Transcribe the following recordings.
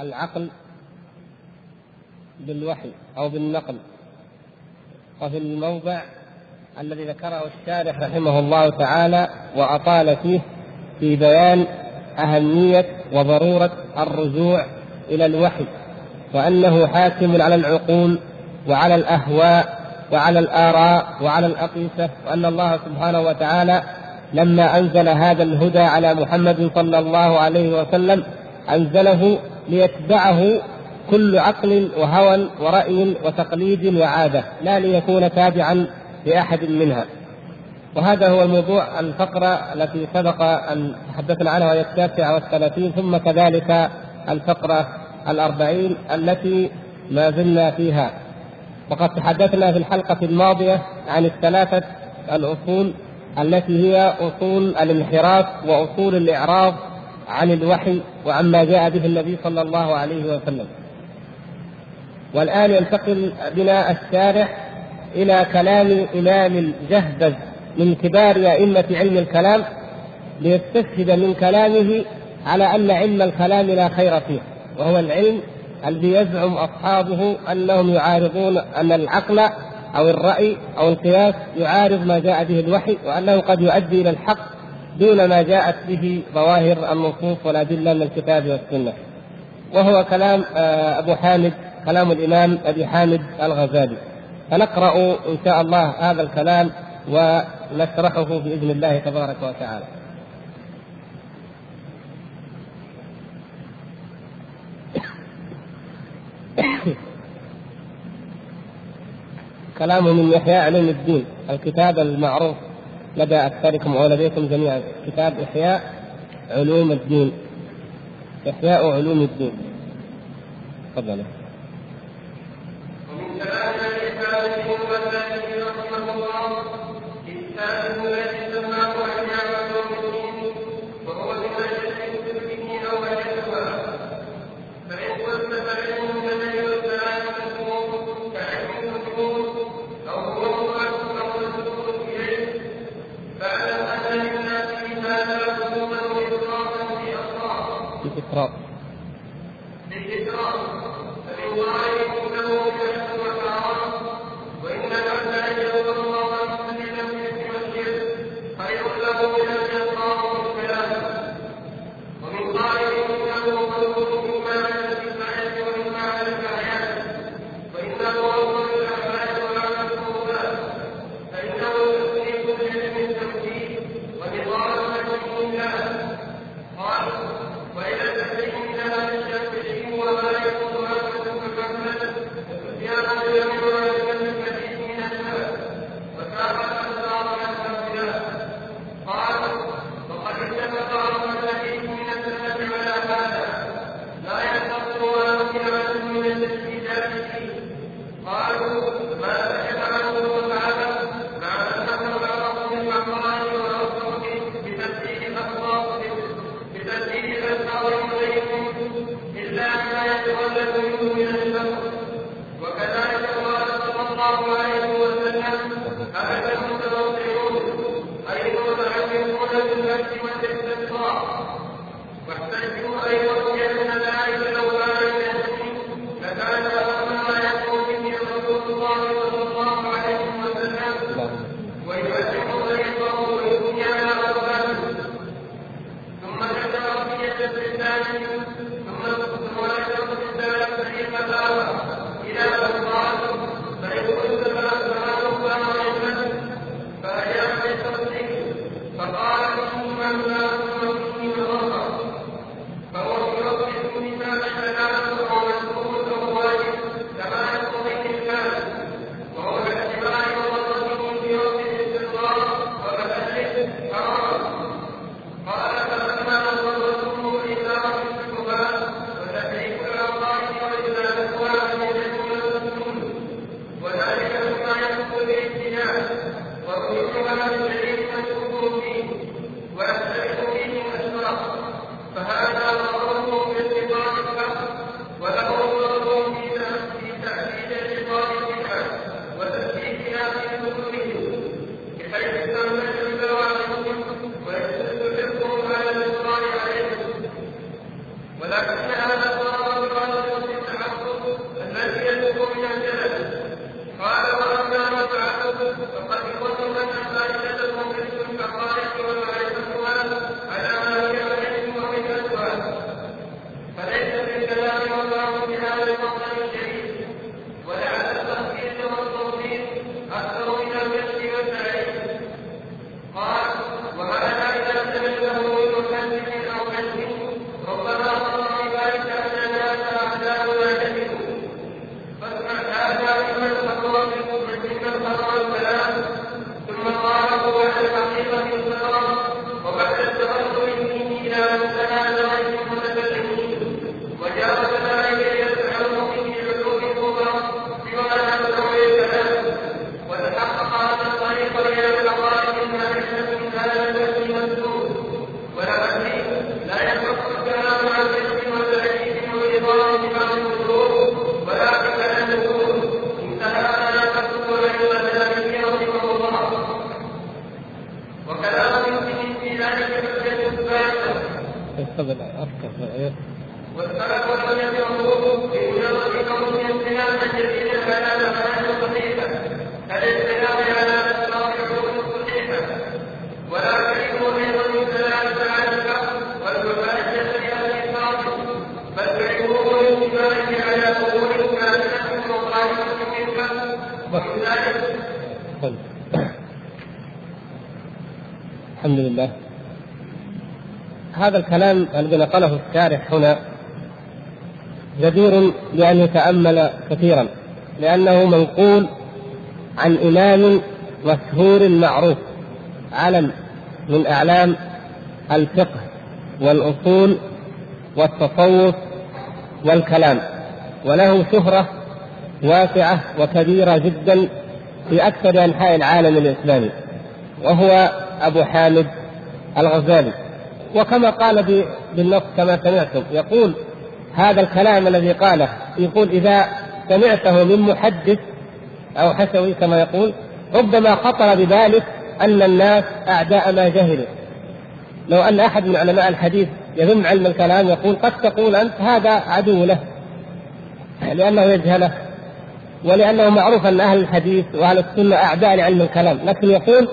العقل بالوحي أو بالنقل. وفي الموضع الذي ذكره الشارح رحمه الله تعالى وأطال فيه في بيان أهمية وضرورة الرجوع إلى الوحي وأنه حاكم على العقول وعلى الأهواء وعلى الآراء وعلى الأقيسة وأن الله سبحانه وتعالى لما أنزل هذا الهدى على محمد صلى الله عليه وسلم أنزله ليتبعه كل عقل وهوى ورأي وتقليد وعادة لا ليكون تابعا لأحد منها. وهذا هو الموضوع الفقرة التي سبق أن تحدثنا عنها وهي التاسعة والثلاثين ثم كذلك الفقرة الأربعين التي ما زلنا فيها. وقد تحدثنا في الحلقة الماضية عن الثلاثة الأصول التي هي أصول الانحراف وأصول الإعراض عن الوحي وعما جاء به النبي صلى الله عليه وسلم. والآن ينتقل بنا الشارح إلى كلام إمام جهبذ من كبار أئمة علم الكلام ليستشهد من كلامه على أن علم الكلام لا خير فيه وهو العلم الذي يزعم أصحابه أنهم يعارضون أن العقل أو الرأي أو القياس يعارض ما جاء به الوحي وأنه قد يؤدي إلى الحق دون ما جاءت به ظواهر النصوص والأدلة من الكتاب والسنة. وهو كلام آه، أبو حامد كلام الإمام أبي حامد الغزالي. فنقرأ إن شاء الله هذا الكلام ونشرحه بإذن الله تبارك وتعالى. كلامه من إحياء علوم الدين الكتاب المعروف. لدى أكثركم ولديكم جميعا كتاب إحياء علوم الدين. إحياء علوم الدين. تفضل. الحمد لله. هذا الكلام الذي نقله الشارح هنا جدير بأن يتأمل كثيرا لأنه منقول عن إمام مشهور معروف علم من أعلام الفقه والأصول والتصوف والكلام وله شهرة واسعة وكبيرة جدا في أكثر أنحاء العالم الإسلامي وهو أبو حامد الغزالي. وكما قال بالنص كما سمعتم يقول هذا الكلام الذي قاله يقول إذا سمعته من محدث أو حسوي كما يقول ربما خطر ببالك أن الناس أعداء ما جهلوا. لو أن أحد من علماء الحديث يذم علم الكلام يقول قد تقول أنت هذا عدو له لأنه يجهله ولأنه معروف أن أهل الحديث وأهل السنة أعداء لعلم الكلام لكن يقول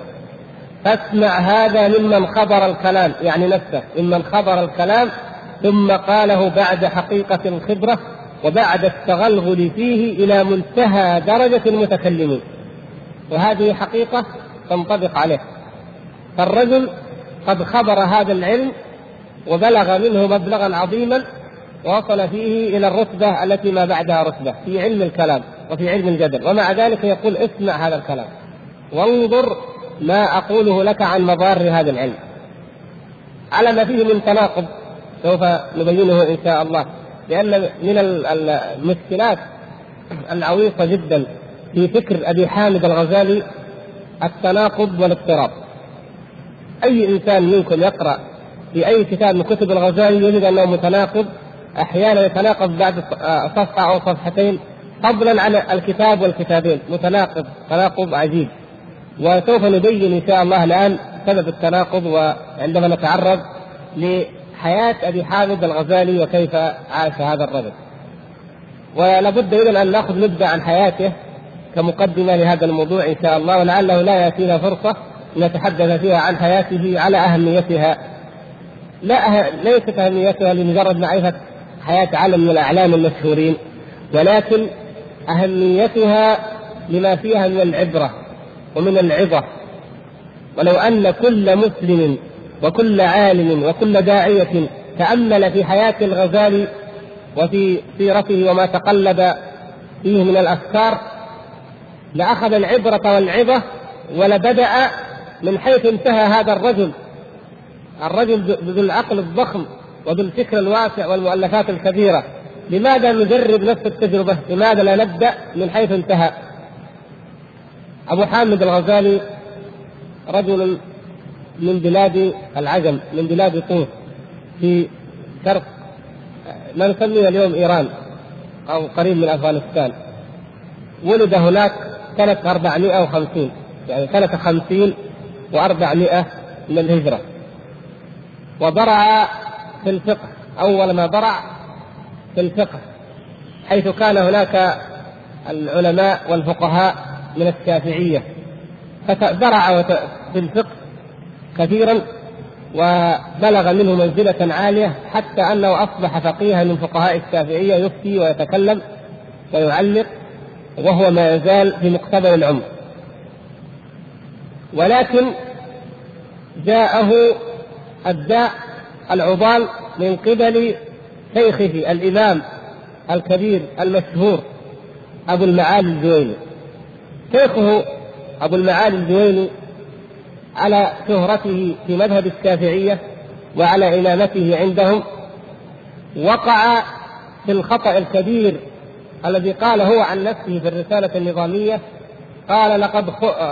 فاسمع هذا ممن خبر الكلام يعني نفسه ممن خبر الكلام ثم قاله بعد حقيقة الخبرة وبعد التغلغل فيه إلى منتهى درجة المتكلمين. وهذه حقيقة تنطبق عليه. فالرجل قد خبر هذا العلم وبلغ منه مبلغا عظيما ووصل فيه إلى الرتبة التي ما بعدها رتبة في علم الكلام وفي علم الجدل ومع ذلك يقول اسمع هذا الكلام. وانظر ما أقوله لك عن مضار هذا العلم. على ما فيه من تناقض سوف نبينه إن شاء الله لأن من المشكلات العويصة جدا في فكر أبي حامد الغزالي التناقض والاضطراب. أي إنسان منكم يقرأ في أي كتاب من كتب الغزالي يجد أنه متناقض أحيانا يتناقض بعد صفحة أو صفحتين فضلا عن الكتاب والكتابين متناقض تناقض عجيب وسوف نبين إن شاء الله الآن سبب التناقض وعندما نتعرض لحياة أبي حامد الغزالي وكيف عاش هذا الرجل. ولابد اذا أن نأخذ نبذة عن حياته كمقدمة لهذا الموضوع إن شاء الله ولعله لا يأتينا فرصة نتحدث فيها عن حياته على أهميتها لا أه... ليست اهميتها لمجرد معرفة حياة عالم من الأعلام المشهورين ولكن أهميتها لما فيها من العبرة ومن العظة. ولو أن كل مسلم وكل عالم وكل داعية تأمل في حياة الغزالي وفي سيرته وما تقلب فيه من الأفكار لأخذ العبرة والعظة ولبدأ من حيث انتهى هذا الرجل. الرجل ذو العقل الضخم وذو الفكر الواسع والمؤلفات الكبيرة لماذا نجرب نفس التجربة؟ لماذا لا نبدأ من حيث انتهى؟ أبو حامد الغزالي رجل من بلاد العجم من بلاد طوس في شرق ما نسميه اليوم إيران أو قريب من أفغانستان ولد هناك سنة 450 يعني سنة 50 و400 من الهجرة وبرع في الفقه أول ما برع في الفقه حيث كان هناك العلماء والفقهاء من الشافعية فبرع في الفقه كثيرا وبلغ منه منزلة عالية حتى أنه أصبح فقيها من فقهاء الشافعية يفتي ويتكلم ويعلق وهو ما يزال في مقتبل العمر. ولكن جاءه الداء العضال من قبل شيخه الإمام الكبير المشهور أبو المعالي الجويني. شيخه أبو المعالي الجويني على شهرته في مذهب الشافعية وعلى إمامته عندهم وقع في الخطأ الكبير الذي قال هو عن نفسه في الرسالة النظامية قال لقد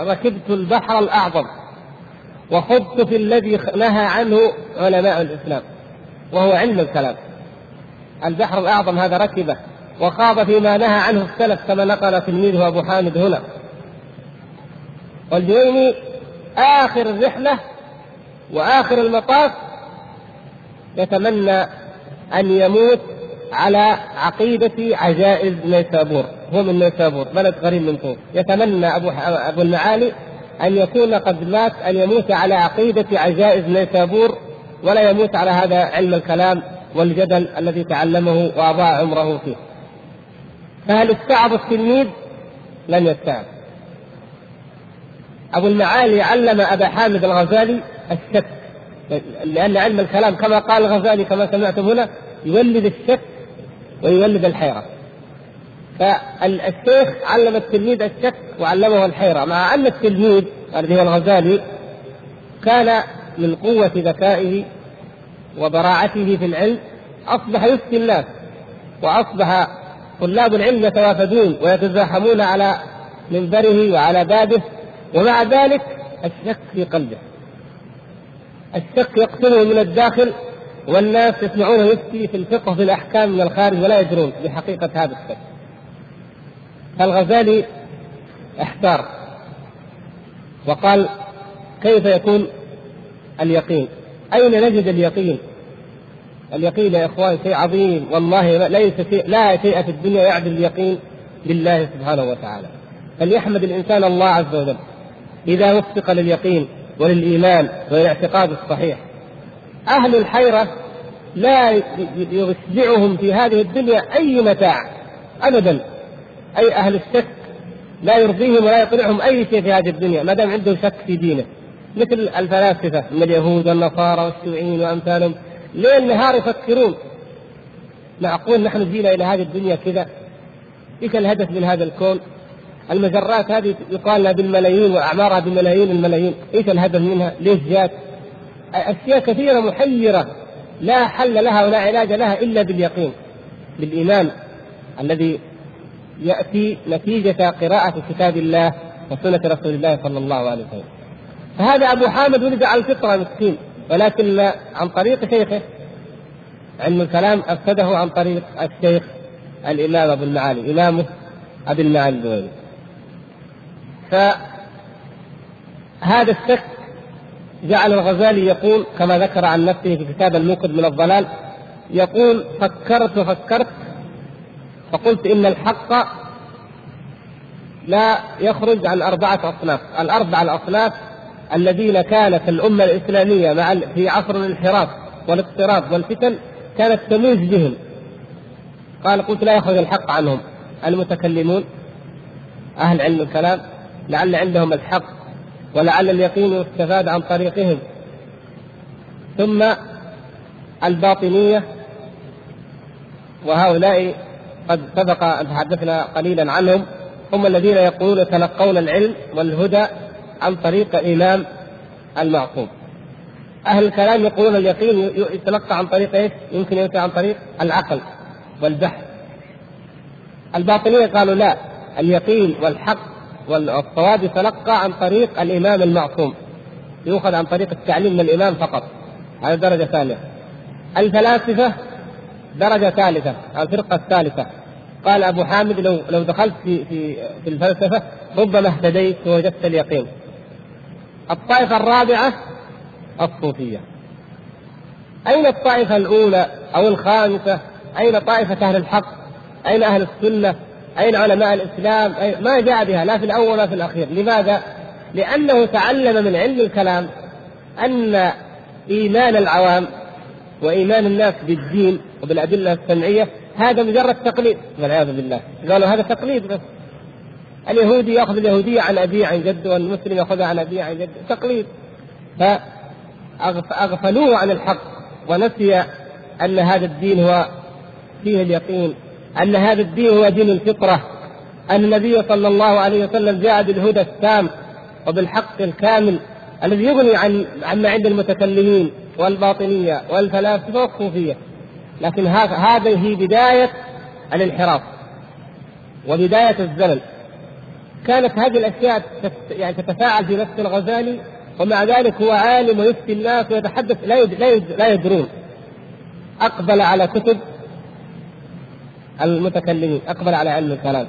ركبت البحر الأعظم. وخضت في الذي نهى عنه علماء الإسلام وهو علم الكلام. البحر الأعظم هذا ركبة وخاض فيما نهى عنه السلف كما نقل تلميذه أبو حامد هنا. والجويني آخر الرحلة وآخر المطاف يتمنى أن يموت على عقيدة عجائز نيسابور. هو من نيسابور بلد قريب من طوس يتمنى أبو, أبو المعالي أن يكون قد مات أن يموت على عقيدة عجائز نيسابور ولا يموت على هذا علم الكلام والجدل الذي تعلمه وأضاع عمره فيه. فهل استعب التلميذ؟ لم يستعب. أبو المعالي علم أبا حامد الغزالي الشك لأن علم الكلام كما قال الغزالي كما سمعتم هنا يولد الشك ويولد الحيرة. فالشيخ علم التلميذ الشك وعلمه الحيرة مع أن التلميذ الذي هو الغزالي كان من قوة ذكائه وبراعته في العلم أصبح يفتي الناس وأصبح طلاب العلم يتوافدون ويتزاحمون على منبره وعلى بابه ومع ذلك الشك في قلبه. الشك يقتله من الداخل والناس يسمعونه يفتي في الفقه في الأحكام من الخارج ولا يدرون بحقيقة هذا الشك. فالغزالي احتار وقال كيف يكون اليقين؟ أين نجد اليقين؟ اليقين يا إخوان شيء عظيم والله ليس شيء لا شيء في الدنيا يعدل اليقين بالله سبحانه وتعالى. فليحمد الإنسان الله عز وجل. إذا وفق لليقين وللإيمان وللاعتقاد الصحيح. أهل الحيرة لا يشبعهم في هذه الدنيا أي متاع. أبدا. أي أهل الشك لا يرضيهم ولا يقنعهم أي شيء في هذه الدنيا ما دام عندهم شك في دينه مثل الفلاسفة من اليهود والنصارى والشيوعيين وأمثالهم ليل نهار يفكرون معقول نحن جينا إلى هذه الدنيا كذا إيش الهدف من هذا الكون؟ المجرات هذه يقال لها بالملايين وأعمارها بملايين الملايين، إيش الهدف منها؟ ليش جات؟ أشياء كثيرة محيرة لا حل لها ولا علاج لها إلا باليقين بالإيمان الذي يأتي نتيجة قراءة كتاب الله وسنة رسول الله صلى الله عليه وسلم. فهذا أبو حامد ولد على الفطرة مسكين ولكن عن طريق شيخه علم الكلام أفسده عن طريق الشيخ الإمام أبو المعالي إمامه أبي المعالي الدولي. فهذا الشك جعل الغزالي يقول كما ذكر عن نفسه في كتاب الموقد من الضلال يقول فكرت وفكرت فقلت إن الحق لا يخرج عن أربعة أصناف، الأربعة الأصناف الذين كانت الأمة الإسلامية مع في عصر الانحراف والاضطراب والفتن كانت تموج بهم. قال قلت لا يخرج الحق عنهم. المتكلمون أهل علم الكلام لعل عندهم الحق ولعل اليقين يستفاد عن طريقهم. ثم الباطنية وهؤلاء قد سبق أن تحدثنا قليلا عنهم. هم الذين يقولون يتلقون العلم والهدى عن طريق الإمام المعصوم أهل الكلام يقولون اليقين يتلقى عن طريق إيش؟ يمكن يأتي عن طريق العقل والبحث. الباطنية قالوا لا اليقين والحق والصواب يتلقى عن طريق الإمام المعصوم. يؤخذ عن طريق التعليم من الإمام فقط. هذه درجة ثانية الفلاسفة درجة ثالثة الفرقة الثالثة. قال أبو حامد لو لو دخلت في في في الفلسفة ربما اهتديت ووجدت اليقين الطائفة الرابعة الصوفية أين الطائفة الأولى أو الخامسة؟ أين طائفة أهل الحق؟ أين أهل السنة؟ أين علماء الإسلام أين ما جاء بها لا في الأول ولا في الأخير لماذا؟ لأنه تعلم من علم الكلام أن إيمان العوام وإيمان الناس بالدين وبالأدلة السمعية هذا مجرد تقليد. والعياذ بالله. قالوا هذا تقليد بس. اليهودي يأخذ اليهودية عن أبيه عن جده والمسلم يأخذها عن أبيه عن جده تقليد. فاغفلوه عن الحق ونسي أن هذا الدين هو فيه اليقين أن هذا الدين هو دين الفطرة أن النبي صلى الله عليه وسلم جاء بالهدى التام وبالحق الكامل الذي يغني عن عما عند المتكلمين والباطنية والفلاسفة والصوفية. لكن هذه هي بداية الانحراف وبداية الزلل. كانت هذه الأشياء يعني تتفاعل في نفس الغزالي ومع ذلك هو عالم ويفتي الناس ويتحدث لا لا يدرون. أقبل على كتب المتكلمين أقبل على علم الكلام.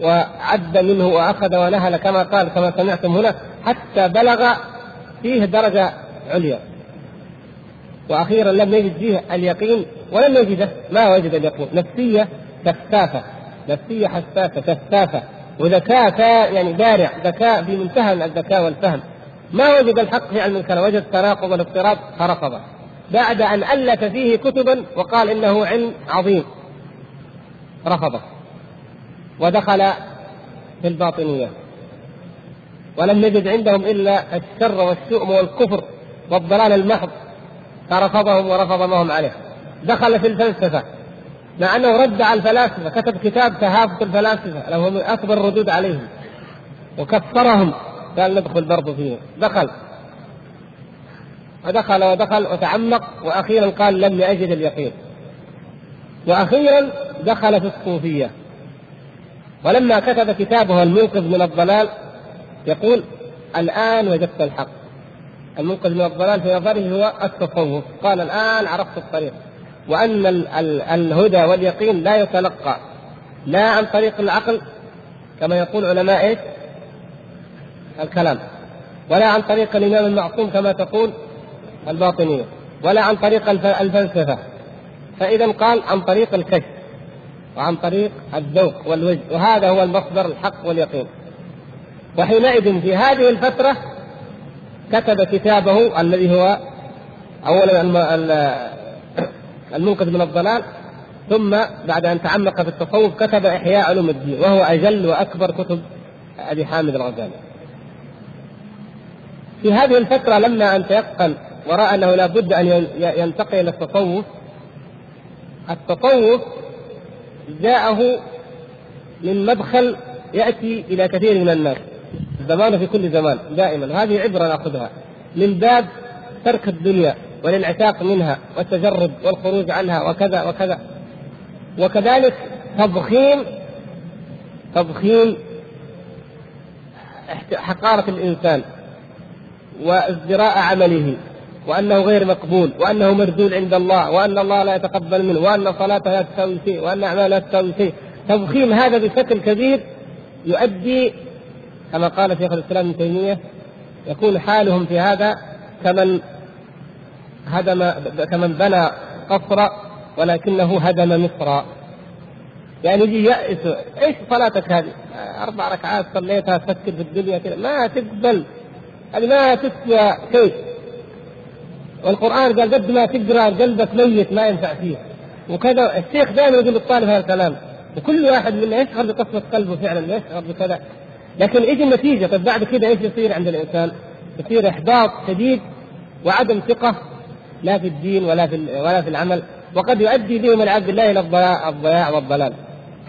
وعد منه وأخذ ونهل كما قال كما سمعتم هنا حتى بلغ فيه درجة عليا. وأخيرا لم يجد فيه اليقين ولم يجده ما وجد اليقين. نفسية كثافة نفسية حساسة كثافة وذكاء يعني بارع ذكاء في منتهى الذكاء والفهم. ما وجد الحق في علم الكلام وجد التناقض والاضطراب فرفضه. بعد أن ألف فيه كتبا وقال إنه علم عظيم رفضه. ودخل في الباطنية. ولم يجد عندهم إلا الشر والشؤم والكفر والضلال المحض. فرفضهم ورفض ما هم عليه. دخل في الفلسفة. مع أنه رد على الفلاسفة كتب كتاب تهافت الفلاسفة له من أكبر الردود عليهم. وكفرهم. قال ندخل برضه فيه. دخل. ودخل ودخل وتعمق. وأخيرا قال لم يجد اليقين. وأخيرا دخل في الصوفية. ولما كتب كتابه المنقذ من الضلال يقول الآن وجدت الحق. المنقذ من الضلال في نظره هو التصوف. قال الآن عرفت الطريق. وأن الهدى واليقين لا يتلقى. لا عن طريق العقل كما يقول علماء إيش؟ الكلام. ولا عن طريق الإمام المعصوم كما تقول الباطنية. ولا عن طريق الفلسفة. فإذا قال عن طريق الكشف وعن طريق الذوق والوجد وهذا هو المصدر الحق واليقين. وحينئذ في هذه الفترة كتب كتابه الذي هو اولا المنقذ من الضلال ثم بعد أن تعمق في التصوف كتب إحياء علوم الدين وهو أجل وأكبر كتب أبي حامد الغزالي. في هذه الفترة لما أن تيقن ورأى أنه لا بد أن ينتقل إلى التصوف التصوف جاءه من مدخل يأتي إلى كثير من الناس زمان في كل زمان دائما. هذه عبرة نأخذها. من باب ترك الدنيا والانعتاق منها والتجرد والخروج عنها وكذا وكذا. وكذلك تضخيم تضخيم حقارة الإنسان وازدراء عمله وأنه غير مقبول وأنه مردود عند الله وأن الله لا يتقبل منه وأن صلاته لا تساوي شيء وأن أعماله لا تساوي شيء تضخيم هذا بشكل كبير يؤدي كما قال شيخ الإسلام ابن تيمية يكون حالهم في هذا كمن هدم كمن بنى قصرا ولكنه هدم مصرا يعني يجي يأس إيش صلاتك هذه؟ أربع ركعات صليتها تفكر في الدنيا كذا ما تقبل هذه ما تسوى شيء. والقرآن قال قد ما تقرأ قلبك ميت ما ينفع فيه. وكذا الشيخ دائما يقول للطالب هذا الكلام. وكل واحد منا يشعر بقسوه قلبه فعلا يشعر بكذا. لكن يجي النتيجة طيب بعد كذا إيش يصير عند الإنسان؟ يصير إحباط شديد وعدم ثقة لا في الدين ولا في ولا في العمل وقد يؤدي بهم العبد الله إلى الضياع والضلال.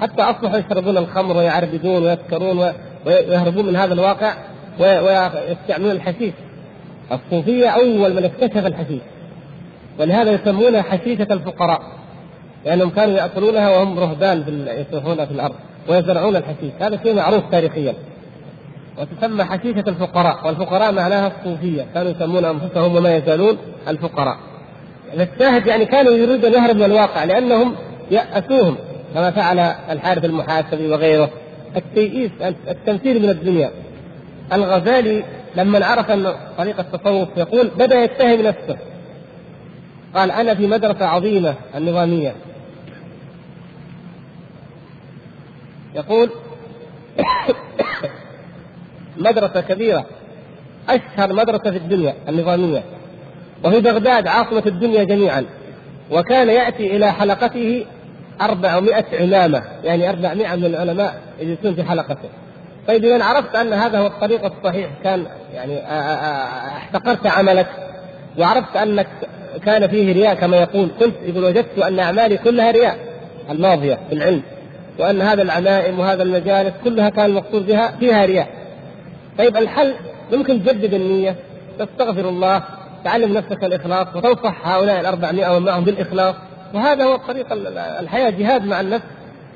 حتى أصبحوا يشربون الخمر ويعربدون ويسكرون ويهربون من هذا الواقع ويستعملون الحشيش. الصوفية أول من اكتشف الحشيش ولهذا يسمونها حشيشة الفقراء لأنهم كانوا يأكلونها وهم رهبان يسرحون في الأرض ويزرعون الحشيش. هذا شيء معروف تاريخيا. وتسمى حشيشة الفقراء والفقراء معناها الصوفية. كانوا يسمون أنفسهم وما يزالون الفقراء. الشاهد يعني كانوا يريدون أن يهربوا من الواقع لأنهم يأسوهم كما فعل الحارث المحاسبي وغيره. التيئيس التنفير من الدنيا. الغزالي لما عرف أن طريق التصوف يقول بدأ يتهم نفسه قال أنا في مدرسة عظيمة النظامية. يقول مدرسة كبيرة أشهر مدرسة في الدنيا النظامية وفي بغداد عاصمة الدنيا جميعا وكان يأتي إلى حلقته أربعمائة عمامة يعني أربعمائة من العلماء يجلسون في حلقته. طيب إذا عرفت أن هذا هو الطريق الصحيح كان يعني احتقرت عملك وعرفت أنك كان فيه رياء كما يقول قلت يقول وجدت أن أعمالي كلها رياء الماضية في العلم وأن هذا العمائم وهذا المجالس كلها كان المقصود بها فيها رياء. طيب الحل ممكن تجدد النية. تستغفر الله تعلم نفسك الإخلاص وتنصح هؤلاء الأربعمائة ومن معهم بالإخلاص. وهذا هو طريق الحياة جهاد مع النفس.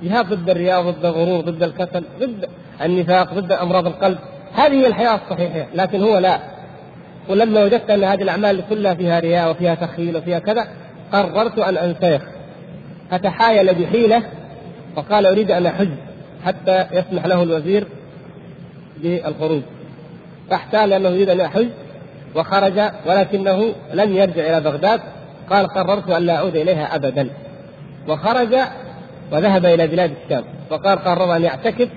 جهاد ضد الرياء ضد الغرور ضد الكسل ضد النفاق ضد أمراض القلب. هذه هي الحياة الصحيحة لكن هو لا. ولما وجدت أن هذه الأعمال كلها فيها رياء وفيها تخيل وفيها كذا قررت أن أنسلخ فتحايل بحيلة وقال أريد أن أحج حتى يسمح له الوزير بالخروج فاحتال لأنه يريد أن يحج وخرج ولكنه لم يرجع إلى بغداد. قال قررت أن لا أعود إليها أبدا. وخرج وذهب إلى بلاد الشام. وقال قرر أن يعتكف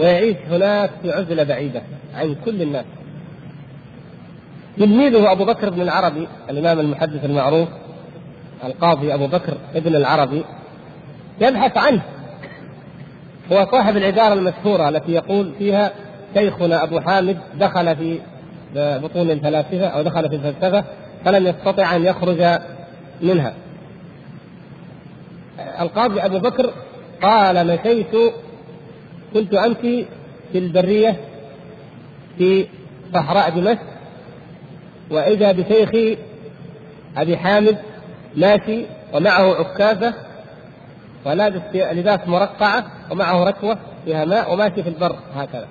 ويعيش هناك في عزلة بعيدة عن كل الناس. تلميذه أبو بكر بن العربي الإمام المحدث المعروف القاضي أبو بكر ابن العربي يبحث عنه. هو صاحب العبارة المشهورة التي يقول فيها شيخنا أبو حامد دخل في بطون الفلاسفة أو دخل في الفلسفة فلم يستطع أن يخرج منها. القاضي أبو بكر قال مشيت كنت أمشي في البرية في صحراء دمشق وإذا بشيخي أبي حامد ماشي ومعه عكازة ولابس لباس مرقعة ومعه ركوة فيها ماء وماشي في البر هكذا.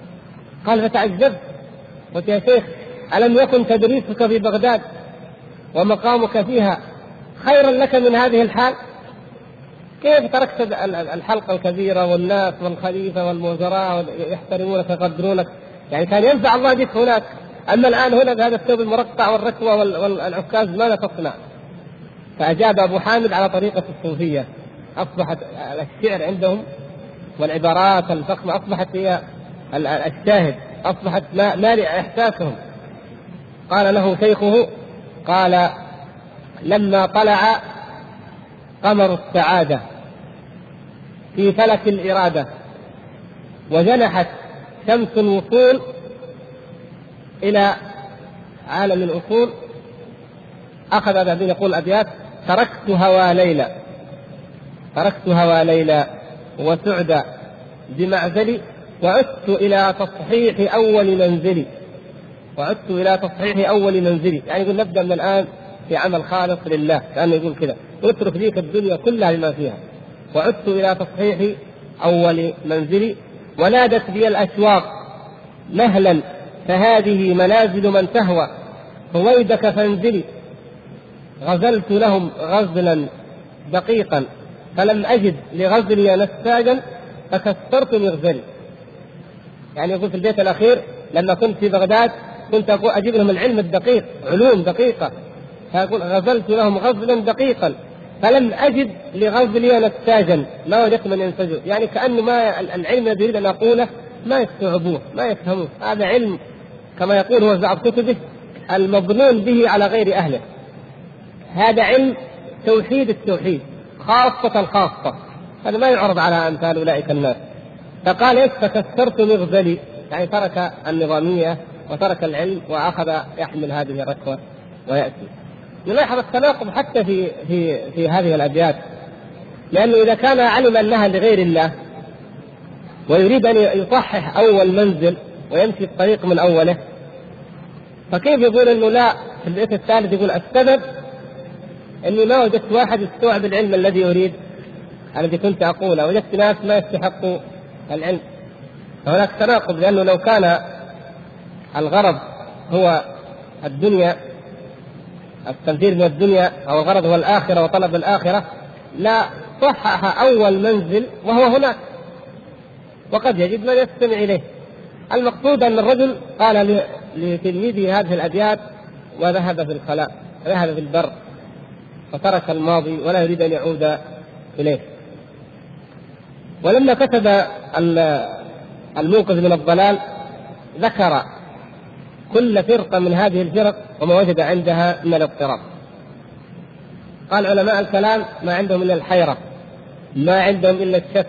قال فتعجبت قلت يا شيخ ألم يكن تدريسك في بغداد ومقامك فيها خيرا لك من هذه الحال؟ كيف تركت الحلقة الكبيرة والناس والخليفة والوزراء يحترمونك ويقدرونك؟ يعني كان ينفع الله بك هناك. أما الآن هنا بهذا الثوب المرقع والركوة والعكاز ماذا تصنع؟ فأجاب أبو حامد على طريقة الصوفية. أصبحت الشعر عندهم والعبارات الفخمة أصبحت هي الشاهد. أصبحت مالئة إحساسهم قال له شيخه قال لما طلع قمر السعادة في فلك الإرادة وجنحت شمس الوصول إلى عالم الأصول أخذ هذا يقول أبيات تركت هوى ليلى تركت هوى ليلى وسعد بمعزلي وعدت إلى تصحيح أول منزلي. وعدت إلى تصحيح أول منزلي. يعني يقول نبدأ من الآن في عمل خالص لله. كأنه يقول كذا. اترك ذيك الدنيا كلها بما فيها. وعدت إلى تصحيح أول منزلي. ونادت بي الأشواق مهلا فهذه منازل من تهوى. رويدك فانزلي. غزلت لهم غزلا دقيقا. فلم أجد لغزلي نساجا فكسرت مغزلي. يعني يقول في البيت الأخير لما كنت في بغداد كنت أقول أجيب لهم العلم الدقيق علوم دقيقة. فيقول غزلت لهم غزلا دقيقا. فلم أجد لغزلي نساجا ما وجدت من ينسجه يعني كأنه ما العلم الذي يريد أن أقوله ما يستوعبوه ما يفهموه. هذا علم كما يقول هو بعض كتبه المظنون به على غير أهله. هذا علم توحيد التوحيد خاصة الخاصة. هذا ما يعرض على أمثال أولئك الناس. فقال إيش فكسرت مغزلي؟ يعني ترك النظامية وترك العلم وأخذ يحمل هذه الركوة ويأتي. نلاحظ التناقض حتى في في في هذه الأبيات. لأنه إذا كان علم أنها لغير الله ويريد أن يصحح أول منزل ويمشي الطريق من أوله فكيف يقول إنه لا؟ في البيت الثالث يقول السبب إني ما وجدت واحد يستوعب العلم الذي أريد الذي كنت أقوله. وجدت ناس ما يستحقوا العلم. فهناك تناقض لأنه لو كان الغرض هو الدنيا التنفير من الدنيا أو الغرض هو الآخرة وطلب الآخرة لا صحح أول منزل وهو هناك. وقد يجد من يستمع إليه. المقصود أن الرجل قال لتلميذه هذه الابيات وذهب في الخلاء ذهب في البر وترك الماضي ولا يريد أن يعود إليه. ولما كتب الموقظ من الضلال ذكر كل فرقة من هذه الفرق وما وجد عندها من الاضطراب. قال علماء الكلام ما عندهم إلا الحيرة ما عندهم إلا الشك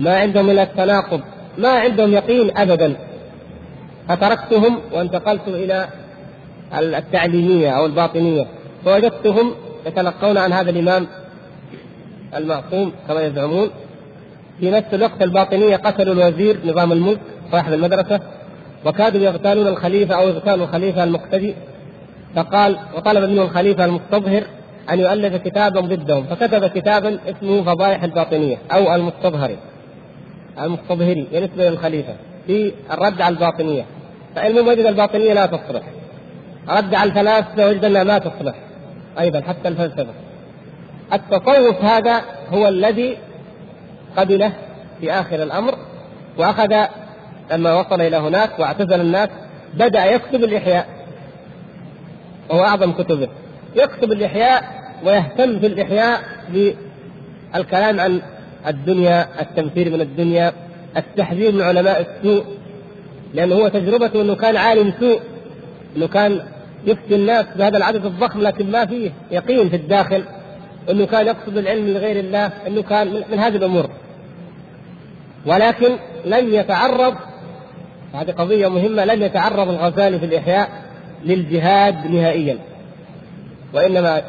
ما عندهم إلا التناقض ما عندهم يقين أبدا. فتركتهم وانتقلت إلى التعليمية أو الباطنية. فوجدتهم يتلقون عن هذا الإمام المعصوم كما يزعمون. في نفس الوقت الباطنية قتلوا الوزير نظام الملك صاحب المدرسة وكادوا يغتالون الخليفة أو يغتالوا الخليفة المقتدي. فقال وطلب منه الخليفة المستظهر أن يؤلف كتابا ضدهم فكتب كتابا اسمه فضائح الباطنية أو المستظهري المستظهري بالنسبة للخليفة في الرد على الباطنية. فإن وجد الباطنية لا تصلح. رد على الفلاسفة وجد أنها ما تصلح أيضا حتى الفلسفة. التصوف هذا هو الذي قبله في آخر الأمر وأخذ لما وصل إلى هناك واعتزل الناس بدأ يكتب الإحياء. وهو أعظم كتبه. يكتب الإحياء ويهتم في الإحياء بالكلام عن الدنيا التنفير من الدنيا التحذير من علماء السوء. لأنه هو تجربته أنه كان عالم سوء أنه كان يفتي الناس بهذا العدد الضخم لكن ما فيه يقين في الداخل. أنه كان يقصد العلم لغير الله أنه كان من هذه الأمور. ولكن لم يتعرض هذه قضية مهمة لم يتعرض الغزالي في الإحياء للجهاد نهائيا. وإنما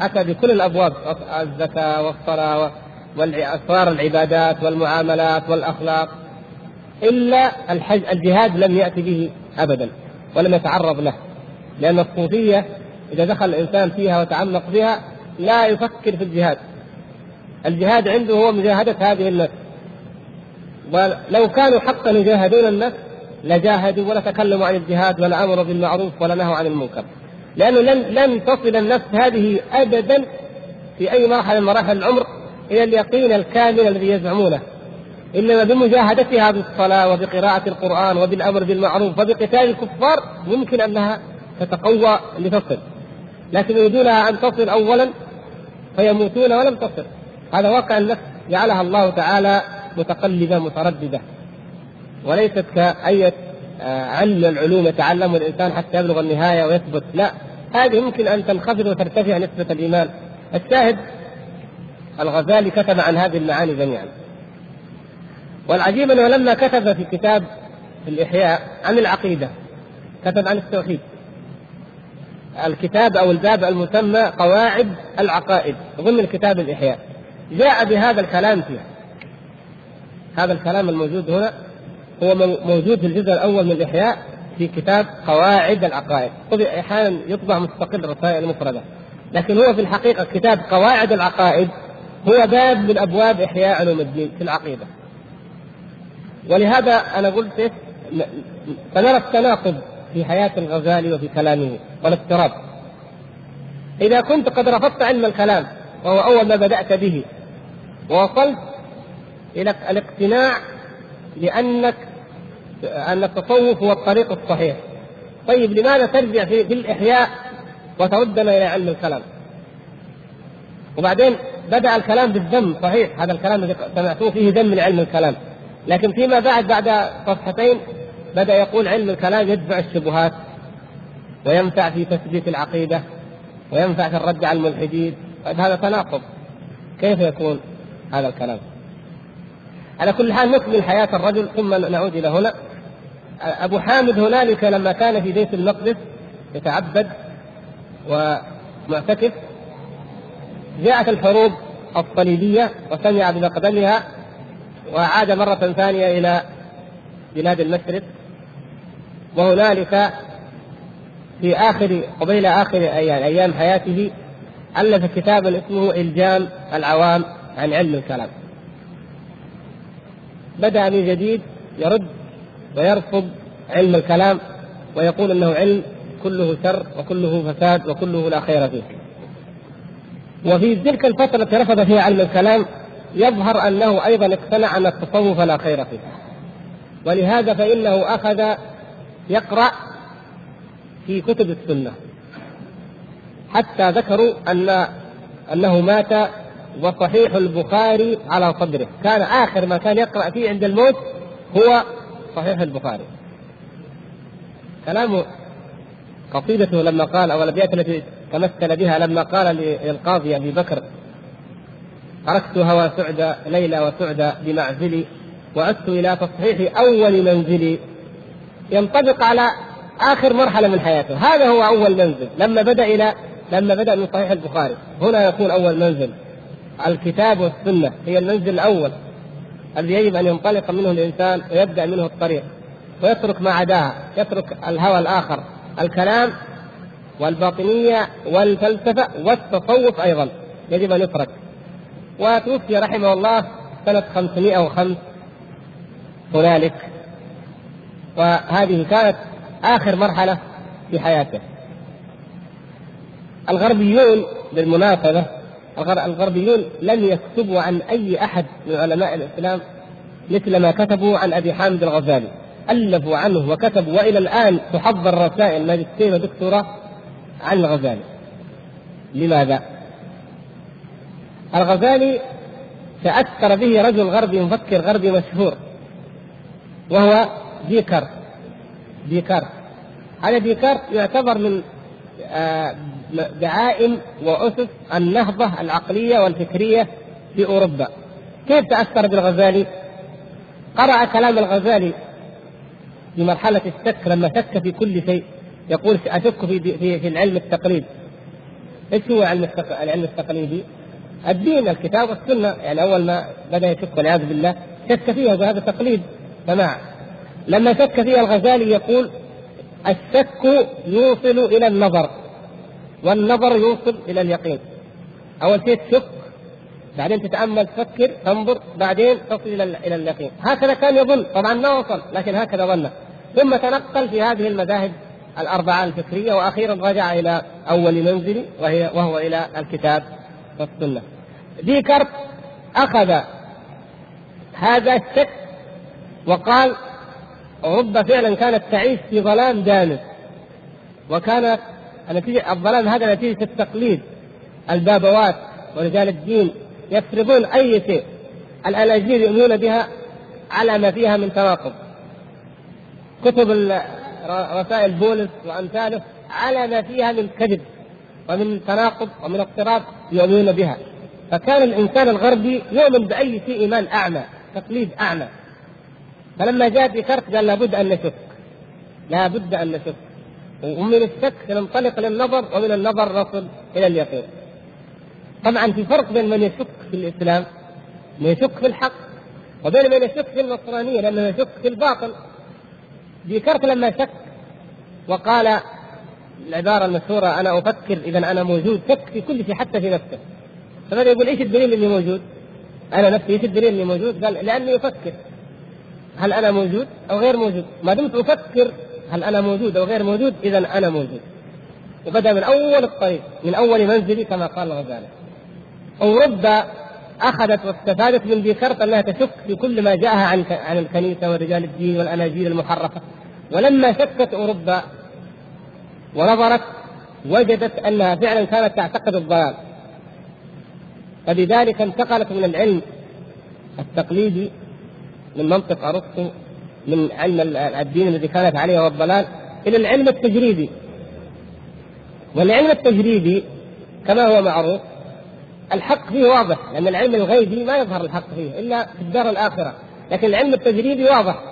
أتى بكل الأبواب الزكاة والصلاة وأسرار العبادات والمعاملات والأخلاق إلا الحج الجهاد لم يأتي به أبدا ولم يتعرض له. لأن الصوفية إذا دخل الإنسان فيها وتعمق فيها لا يفكر في الجهاد. الجهاد عنده هو مجاهدة هذه ولو كانوا حقا يجاهدون النفس لجاهدوا ولا تكلموا عن الجهاد ولا أمروا بالمعروف ولا نهوا عن المنكر. لأنه لن لن تصل النفس هذه ابدا في أي مرحلة من مراحل العمر إلى اليقين الكامل الذي يزعمونه. إنما بمجاهدتها بالصلاه وبقراءة القرآن وبالأمر بالمعروف وبقتال الكفار ممكن أنها تتقوى لتصل. لكن يريدونها أن تصل اولا فيموتون ولم تصل. هذا واقع النفس جعلها الله تعالى متقلبة مترددة. وليست كأية آه، علم العلوم يتعلم الإنسان حتى يبلغ النهاية ويثبت. لا هذه يمكن أن تنخفض وترتفع نسبة الإيمان. الشاهد الغزالي كتب عن هذه المعاني جميعا. والعجيب أنه لما كتب في كتاب الإحياء عن العقيدة كتب عن التوحيد. الكتاب أو الباب المسمى قواعد العقائد ضمن كتاب الإحياء. جاء بهذا الكلام فيه هذا الكلام الموجود هنا هو موجود في الجزء الأول من الاحياء في كتاب قواعد العقائد. أحيانا يطبع مستقل رسائل مفرده لكن هو في الحقيقة كتاب قواعد العقائد هو باب من أبواب إحياء علوم الدين في العقيدة. ولهذا أنا قلت إيه؟ فنرى التناقض في حياة الغزالي وفي كلامه والاضطراب إذا كنت قد رفضت علم الكلام وهو أول ما بدأت به ووصلت إلى الاقتناع لأنك أن التصوف هو الطريق الصحيح. طيب لماذا ترجع في, الإحياء وتردنا إلى علم الكلام؟ وبعدين بدأ الكلام بالذم صحيح هذا الكلام الذي سمعتوه فيه ذم من علم الكلام. لكن فيما بعد بعد صفحتين بدأ يقول علم الكلام يدفع الشبهات وينفع في تثبيت العقيدة وينفع في الرد على الملحدين. طيب هذا تناقض. كيف يكون هذا الكلام؟ على كل حال نكمل حياة الرجل ثم نعود إلى هنا. أبو حامد هنالك لما كان في بيت المقدس يتعبد ومعتكف جاءت الحروب الصليبية وسمع بمقدمها وعاد مرة ثانية إلى بلاد المشرق. وهنالك في آخر قبيل آخر أيام حياته ألف كتابا اسمه إلجام العوام عن علم الكلام. بدأ من جديد يرد ويرفض علم الكلام ويقول إنه علم كله شر وكله فساد وكله لا خير فيه. وفي تلك الفترة التي رفض فيها علم الكلام يظهر أنه أيضا اقتنع أن التصوف لا خير فيه. ولهذا فإنه أخذ يقرأ في كتب السنة حتى ذكروا أن أنه مات وصحيح البخاري على صدره. كان آخر ما كان يقرأ فيه عند الموت هو صحيح البخاري. كلامه قصيدته لما قال أو الأبيات التي تمثل بها لما قال للقاضي أبي بكر تركت هوى سعدى ليلى وسعدى بمعزلي وعدت إلى تصحيح أول منزلي. ينطبق على آخر مرحلة من حياته. هذا هو أول منزل. لما بدأ إلى لما بدأ من صحيح البخاري. هنا يكون أول منزل. الكتاب والسنة هي المنزل الأول الذي يجب أن ينطلق منه الإنسان ويبدأ منه الطريق ويترك ما عداها يترك الهوى الآخر. الكلام والباطنية والفلسفة والتصوف أيضا يجب أن يترك. وتوفي رحمه الله سنة 505 هنالك. وهذه كانت آخر مرحلة في حياته. الغربيون بالمناسبة الغربيون لم يكتبوا عن أي أحد من علماء الإسلام مثل ما كتبوا عن أبي حامد الغزالي. ألفوا عنه وكتبوا وإلى الآن تحضر رسائل ماجستير ودكتوراه عن الغزالي. لماذا؟ الغزالي تأثر به رجل غربي مفكر غربي مشهور وهو ديكارت. ديكارت. هذا ديكارت يعتبر من آه، دعائم وأسس النهضة العقلية والفكرية في أوروبا. كيف تأثر بالغزالي؟ قرأ كلام الغزالي في مرحلة الشك لما شك في كل شيء يقول أشك في في, في العلم التقليد إيش هو علم العلم التقليدي؟ الدين الكتاب والسنة. يعني أول ما بدأ يشك والعياذ بالله شك فيها وهذا تقليد. سماع لما شك فيها الغزالي يقول الشك يوصل إلى النظر. والنظر يوصل إلى اليقين. أول شيء تشك بعدين تتأمل تفكر تنظر بعدين تصل إلى إلى اليقين. هكذا كان يظن طبعا ما وصل لكن هكذا ظن. ثم تنقل في هذه المذاهب الأربعة الفكرية وأخيرا رجع إلى أول منزل وهي وهو إلى الكتاب والسنة. ديكارت أخذ هذا الشك وقال اوروبا فعلا كانت تعيش في ظلام دامس وكانت نتيجة الظلام هذا نتيجة التقليد. البابوات ورجال الدين يفرضون أي شيء. الأناجيل يؤمنون بها على ما فيها من تناقض كتب رسائل بولس وأمثاله على ما فيها من كذب ومن تناقض ومن اضطراب يؤمنون بها. فكان الإنسان الغربي يؤمن بأي شيء إيمان أعمى تقليد أعمى. فلما جاء ديكارت قال لابد أن نشك. لابد أن نشك. ومن الشك ننطلق للنظر ومن النظر نصل إلى اليقين. طبعا في فرق بين من يشك في الإسلام من يشك في الحق وبين من يشك في النصرانية لأنه يشك في الباطل. ديكارت لما شك وقال العبارة المشهورة أنا أفكر إذا أنا موجود شك في كل شيء حتى في نفسه. فبدا يقول إيش الدليل إني موجود؟ أنا نفسي إيش الدليل إني موجود؟ قال لأني أفكر هل أنا موجود أو غير موجود؟ ما دمت أفكر هل أنا موجود أو غير موجود؟ إذا أنا موجود. وبدأ من أول الطريق من أول منزلي كما قال الغزالي اوروبا أخذت واستفادت من ديكارت أنها تشك في كل ما جاءها عن عن الكنيسة ورجال الدين والأناجيل المحرفة. ولما شكت أوروبا ونظرت وجدت أنها فعلا كانت تعتقد الضلال. فلذلك انتقلت من العلم التقليدي من منطق أرسطو من علم الدين الذي كانت عليه والضلال إلى العلم التجريبي والعلم التجريبي كما هو معروف الحق فيه واضح لأن العلم الغيبي ما يظهر الحق فيه إلا في الدار الآخرة لكن العلم التجريبي واضح.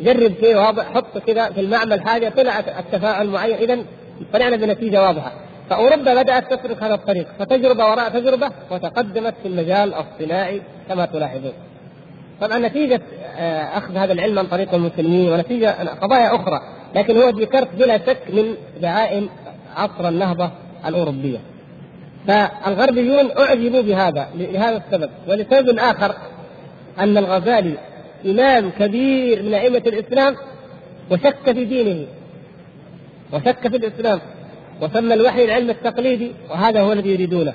جرب شيء واضح حط كذا في المعمل حاجة طلعت التفاعل معين اذا طلعنا بنتيجة واضحة. فأوروبا بدأت تسلك هذا الطريق فتجربة وراء تجربة وتقدمت في المجال الصناعي كما تلاحظون. طبعا نتيجة آه، أخذ هذا العلم عن طريق المسلمين ونتيجة قضايا أخرى لكن هو ذكرت بلا شك من دعائم عصر النهضة الأوروبية. فالغربيون أعجبوا بهذا لهذا السبب. ولسبب آخر أن الغزالي إمام كبير من أئمة الإسلام وشك في دينه. وشك في الإسلام. وسمى الوحي العلم التقليدي وهذا هو الذي يريدونه.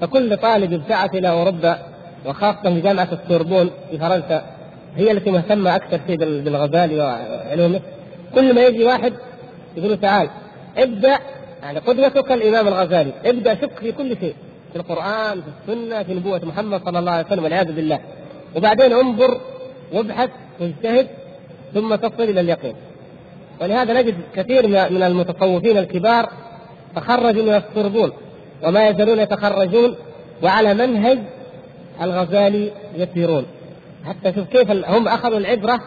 فكل طالب ابتعث إلى أوروبا وخاصة جامعة السوربون في فرنسا هي التي مهتمة أكثر شيء بالغزالي وعلومه. كل ما يجي واحد يقول له تعال ابدأ يعني قدوتك الإمام الغزالي ابدأ شك في كل شيء في القرآن في السنة في نبوة محمد صلى الله عليه وسلم والعياذ بالله. وبعدين انظر وابحث واجتهد ثم تصل إلى اليقين. ولهذا نجد كثير من المتصوفين الكبار تخرجوا من السربون وما يزالون يتخرجون وعلى منهج الغزالي يسيرون. حتى شوف كيف هم أخذوا العبرة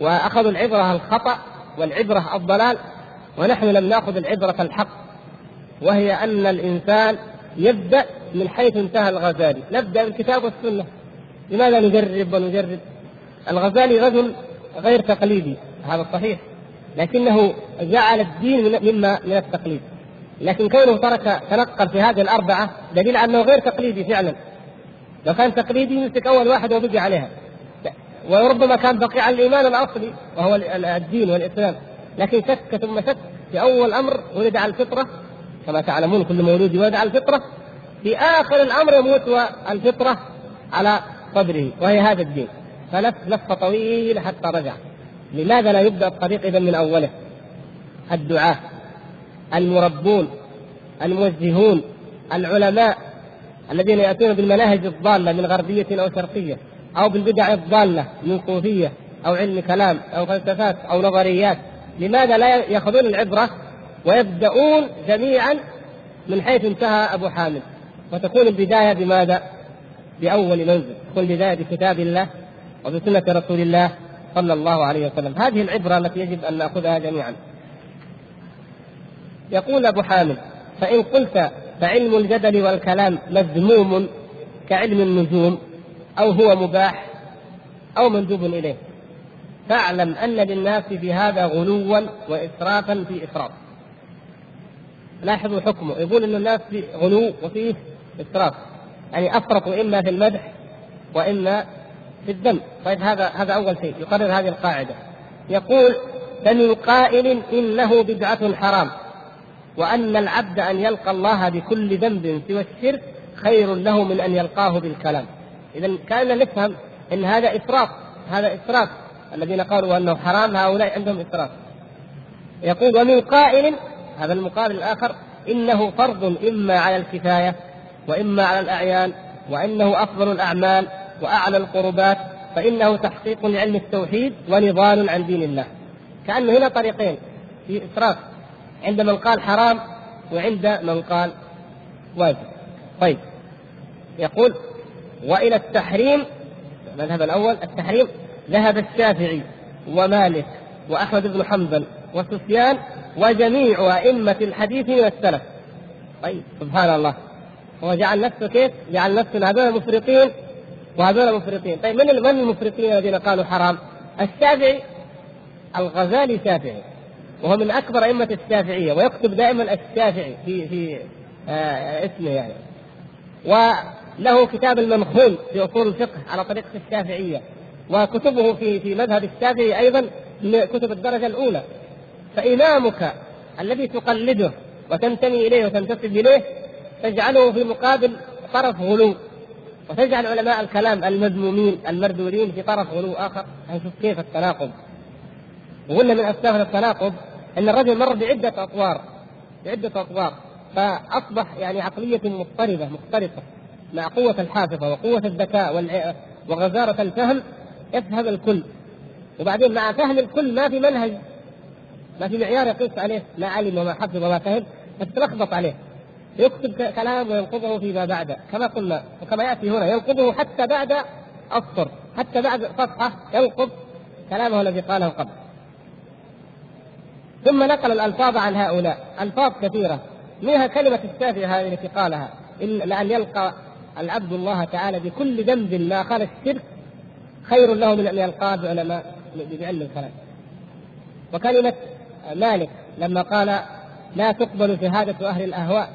وأخذوا العبرة الخطأ والعبرة الضلال ونحن لم نأخذ العبرة الحق. وهي أن الإنسان يبدأ من حيث انتهى الغزالي. نبدأ بالكتاب والسنة. لماذا نجرب ونجرب؟ الغزالي رجل غير تقليدي هذا صحيح لكنه جعل الدين مما من التقليد. لكن كونه ترك تنقل في هذه الأربعة دليل أنه غير تقليدي فعلا. لو كان تقليدي يمسك أول واحد وبقي عليها. وربما كان بقي على الإيمان الأصلي وهو الدين والإسلام. لكن شك ثم شك في أول أمر ولد على الفطرة كما تعلمون كل مولود يولد على الفطرة. في آخر الأمر يموت والفطرة على صدره وهي هذا الدين. فلف لفة طويلة حتى رجع. لماذا لا يبدأ الطريق إذا من أوله؟ الدعاة المربون الموجهون العلماء. الذين يأتون بالمناهج الضالة من غربية أو شرقية أو بالبدع الضالة من صوفية أو علم كلام أو فلسفات أو نظريات. لماذا لا يأخذون العبرة ويبدأون جميعا من حيث انتهى أبو حامد؟ وتكون البداية بماذا؟ بأول منزل تكون البداية بكتاب الله وبسنة رسول الله صلى الله عليه وسلم. هذه العبرة التي يجب أن نأخذها جميعا. يقول أبو حامد فإن قلت فعلم الجدل والكلام مذموم كعلم النجوم أو هو مباح أو مندوب إليه. فاعلم أن للناس في هذا غلوا وإسرافا في إفراط لاحظوا حكمه. يقول أن الناس في غلو وفيه إسراف. يعني أفرطوا إما في المدح وإما في الذم طيب هذا هذا أول شيء. يقرر هذه القاعدة. يقول فمن قائل إنه بدعة حرام. وأن العبد أن يلقى الله بكل ذنب سوى الشرك خير له من أن يلقاه بالكلام. إذا كأن نفهم أن هذا إسراف هذا إسراف الذين قالوا أنه حرام هؤلاء عندهم إسراف يقول ومن قائل هذا المقابل الآخر إنه فرض إما على الكفاية وإما على الأعيان وإنه أفضل الأعمال وأعلى القربات فإنه تحقيق لعلم التوحيد ونضال عن دين الله. كأنه هنا طريقين في إسراف عند من قال حرام وعند من قال واجب. طيب. يقول وإلى التحريم المذهب الأول التحريم ذهب الشافعي ومالك وأحمد بن حنبل وسفيان وجميع أئمة الحديث والسلف طيب. سبحان الله. هو جعل نفسه كيف؟ جعل نفسه هذول مفرطين وهذول مفرطين، طيب من من المفرطين الذين قالوا حرام؟ الشافعي الغزالي شافعي. وهو من أكبر أئمة الشافعية ويكتب دائما الشافعي في في آه اسمه يعني. وله كتاب المنخول في أصول الفقه على طريقة الشافعية وكتبه في في مذهب الشافعي أيضا من كتب الدرجة الأولى. فإمامك الذي تقلده وتنتمي إليه وتنتسب إليه تجعله في مقابل طرف غلو. وتجعل علماء الكلام المذمومين المردودين في طرف غلو آخر. نشوف كيف التناقض؟ وقلنا من أسباب التناقض أن الرجل مر بعدة أطوار بعدة أطوار فأصبح يعني عقلية مضطربه مختلطة مع قوة الحافظة وقوة الذكاء وغزارة الفهم يفهم الكل. وبعدين مع فهم الكل ما في منهج ما في معيار يقيس عليه ما علم وما حفظ وما فهم فتتلخبط عليه. يكتب كلام وينقضه فيما بعد كما قلنا وكما يأتي هنا ينقضه حتى بعد السطر حتى بعد صفحة ينقض كلامه الذي قاله قبل. ثم نقل الألفاظ عن هؤلاء. ألفاظ كثيرة. منها كلمة الشافعي هذه التي قالها. إن لأن يلقى العبد الله تعالى بكل ذنب ما خلا الشرك خير له من أن يلقاه بعلماء بعلم الكلام. وكلمة مالك لما قال لا تقبل شهادة أهل الأهواء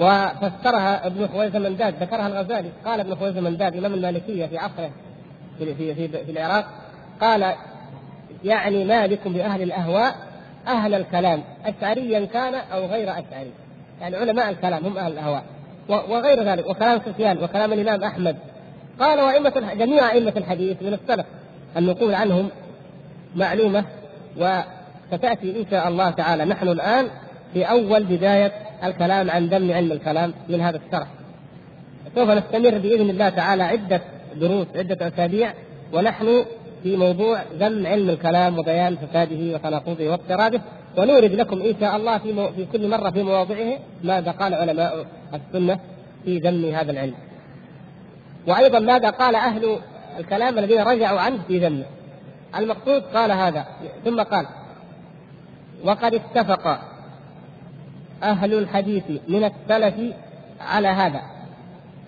وفسرها ابن خويز منداد ذكرها الغزالي. قال ابن خويز منداد إمام المالكية في عصره في, في, في, في العراق قال يعني مالك بأهل الأهواء أهل الكلام أشعريا كان أو غير أشعري. يعني علماء الكلام هم أهل الأهواء وغير ذلك وكلام سفيان وكلام الإمام أحمد. قال وأئمة جميع أئمة الحديث من السلف النقول عنهم معلومة وستأتي إن شاء الله تعالى. نحن الآن في أول بداية الكلام عن ذم علم الكلام من هذا الشرح. سوف نستمر بإذن الله تعالى عدة دروس عدة أسابيع ونحن في موضوع ذم علم الكلام وبيان فساده وتناقضه واضطرابه ونورد لكم إن شاء الله في, مو... في كل مرة في مواضعه ماذا قال علماء السنة في ذم هذا العلم. وأيضا ماذا قال أهل الكلام الذين رجعوا عنه في ذمه. المقصود قال هذا ثم قال وقد اتفق أهل الحديث من السلف على هذا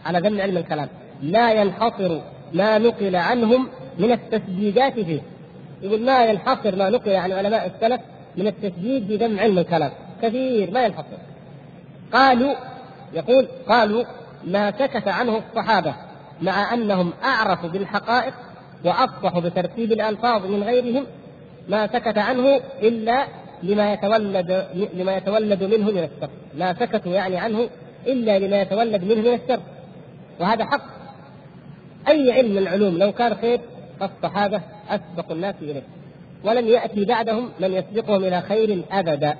على ذم علم الكلام لا ينحصر ما نقل عنهم من التسديدات فيه. يقول ما ينحصر ما نقل عن علماء السلف من التسديد في ذم علم الكلام. كثير ما ينحصر. قالوا يقول قالوا ما سكت عنه الصحابة مع أنهم أعرفوا بالحقائق وأفصحوا بترتيب الألفاظ من غيرهم ما سكت عنه إلا لما يتولد لما يتولد منه من الشر ما سكتوا يعني عنه إلا لما يتولد منه من الشر وهذا حق. أي علم من العلوم لو كان خير فالصحابة أسبق الناس إليه ولم يأتي بعدهم من يسبقهم إلى خير أبدا.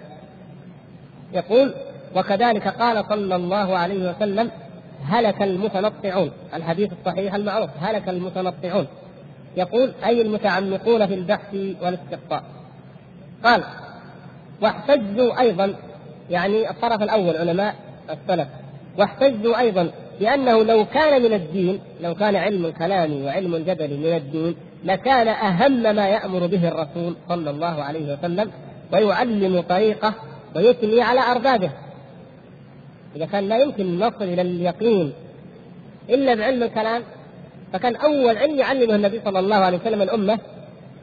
يقول وكذلك قال صلى الله عليه وسلم هلك المتنطعون. الحديث الصحيح المعروف هلك المتنطعون. يقول أي المتعمقون في البحث والاستقصاء قال واحتجوا أيضا يعني الطرف الأول علماء السلف واحتجوا أيضا لأنه لو كان من الدين لو كان علم الكلام وعلم الجدل من الدين لكان أهم ما يأمر به الرسول صلى الله عليه وسلم ويعلم طريقه ويثني على أربابه. إذا كان لا يمكن نصل إلى اليقين إلا بعلم الكلام فكان أول علم يعلمه النبي صلى الله عليه وسلم الأمة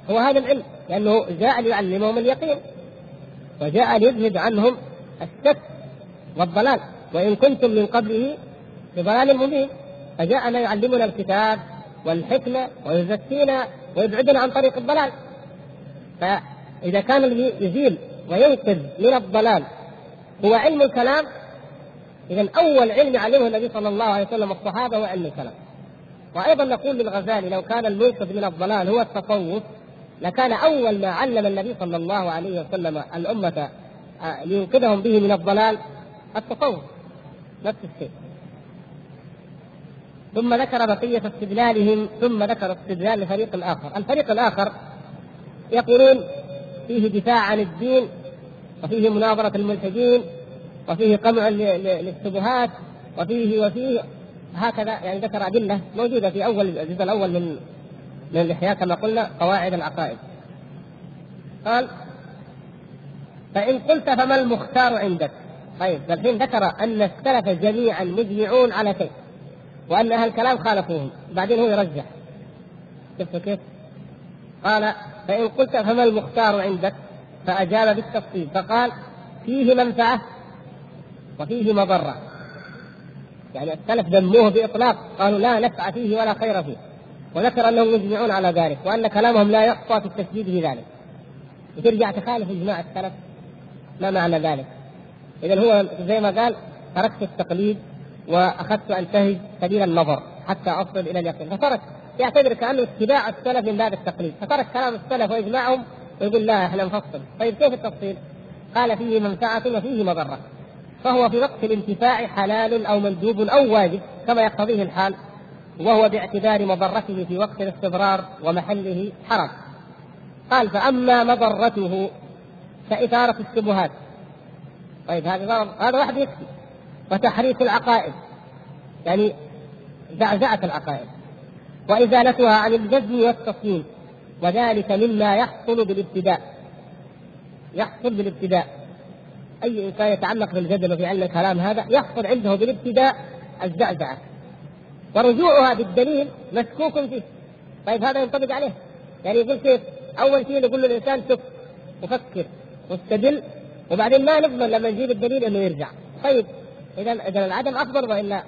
هو هذا العلم لأنه جاء ليعلمهم اليقين وجاء ليذهب عنهم الشك والضلال. وإن كنتم من قبله ضلال مبين فجاءنا يعلمنا الكتاب والحكمة ويزكينا ويبعدنا عن طريق الضلال. فإذا كان يزيل وينقذ من الضلال هو علم الكلام إذا أول علم علمه النبي صلى الله عليه وسلم الصحابة هو علم الكلام. وأيضا نقول للغزالي لو كان المنقذ من الضلال هو التصوف لكان أول ما علم النبي صلى الله عليه وسلم الأمة آه، لينقذهم به من الضلال التصوف نفس الشيء. ثم ذكر بقية استدلالهم ثم ذكر استدلال الفريق الآخر. الفريق الآخر يقولون فيه دفاع عن الدين وفيه مناظرة الملحدين وفيه قمع للشبهات وفيه وفيه هكذا. يعني ذكر أدلة موجودة في أول الجزء الأول من من الإحياء كما قلنا قواعد العقائد. قال فإن قلت فما المختار عندك؟ طيب الحين ذكر أن السلف جميعا مجمعون على شيء. وأن أهل الكلام خالفوهم بعدين هو يرجح. شفتوا كيف؟ قال فإن قلت فما المختار عندك؟ فأجاب بالتفصيل. فقال فيه منفعة وفيه مضرة. يعني السلف ذموه بإطلاق. قالوا لا نفع فيه ولا خير فيه. وذكر أنهم مجمعون على ذلك وأن كلامهم لا يخطى في التشديد في ذلك. وترجع تخالف إجماع السلف. ما معنى ذلك؟ إذا هو زي ما قال تركت التقليد وأخذت انتهج سبيل النظر حتى أصل إلى اليقين. فترك يعتبر كانه اتباع السلف من باب التقليد. فترك كلام السلف وإجماعهم ويقول لا إحنا نفصل. طيب كيف التفصيل؟ قال فيه منفعة وفيه مضرة. فهو في وقت الانتفاع حلال أو مندوب أو واجب كما يقتضيه الحال وهو باعتبار مضرته في وقت الاستضرار ومحله حرام. قال فأما مضرته كاثاره الشبهات. طيب هذا هذا واحد يكفي. وتحريف العقائد. يعني زعزعة العقائد. وإزالتها عن الجزم والتصميم. وذلك مما يحصل بالابتداء. يحصل بالابتداء. أي إنسان يتعلق بالجدل وفي علم الكلام هذا يحصل عنده بالابتداء الزعزعة. ورجوعها بالدليل مشكوك فيه. طيب هذا ينطبق عليه. يعني يقول كيف أول شيء نقول للإنسان شوف وفكر واستدل وبعدين ما نضمن لما نجيب الدليل إنه يرجع. طيب اذا اذا العدم أفضل وإلا